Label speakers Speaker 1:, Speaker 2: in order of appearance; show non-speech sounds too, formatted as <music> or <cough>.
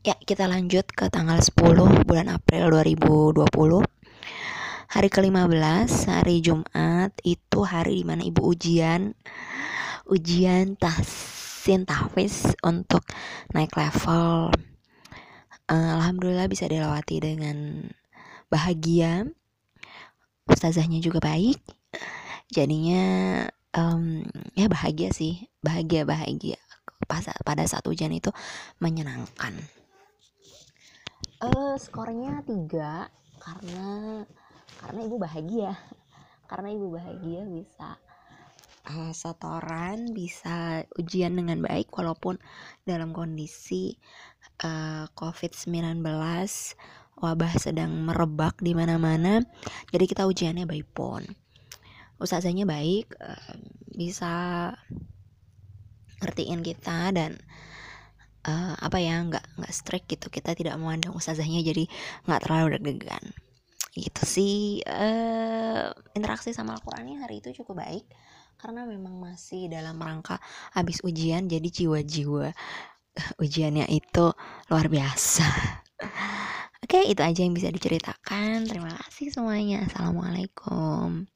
Speaker 1: Ya, kita lanjut ke tanggal 10 bulan April 2020. Hari ke-15, hari Jumat, itu hari di mana ibu ujian Ujian tahsin tahfiz untuk naik level. Uh, Alhamdulillah bisa dilewati dengan bahagia. Ustazahnya juga baik. Jadinya um, ya bahagia sih Bahagia-bahagia. Pada saat ujian itu menyenangkan uh, skornya tiga karena karena ibu bahagia. <laughs> Karena ibu bahagia bisa uh, setoran bisa ujian dengan baik walaupun dalam kondisi uh, COVID-19 wabah sedang merebak di mana-mana. Jadi kita ujiannya baik pun usahanya baik uh, bisa ngertiin kita dan uh, apa ya nggak nggak strict gitu kita tidak memandang ustazahnya jadi nggak terlalu deg-degan gitu sih uh, interaksi sama Al-Qurannya hari itu cukup baik karena memang masih dalam rangka habis ujian jadi jiwa-jiwa uh, ujiannya itu luar biasa <laughs> Oke, itu aja yang bisa diceritakan. Terima kasih semuanya. Assalamualaikum.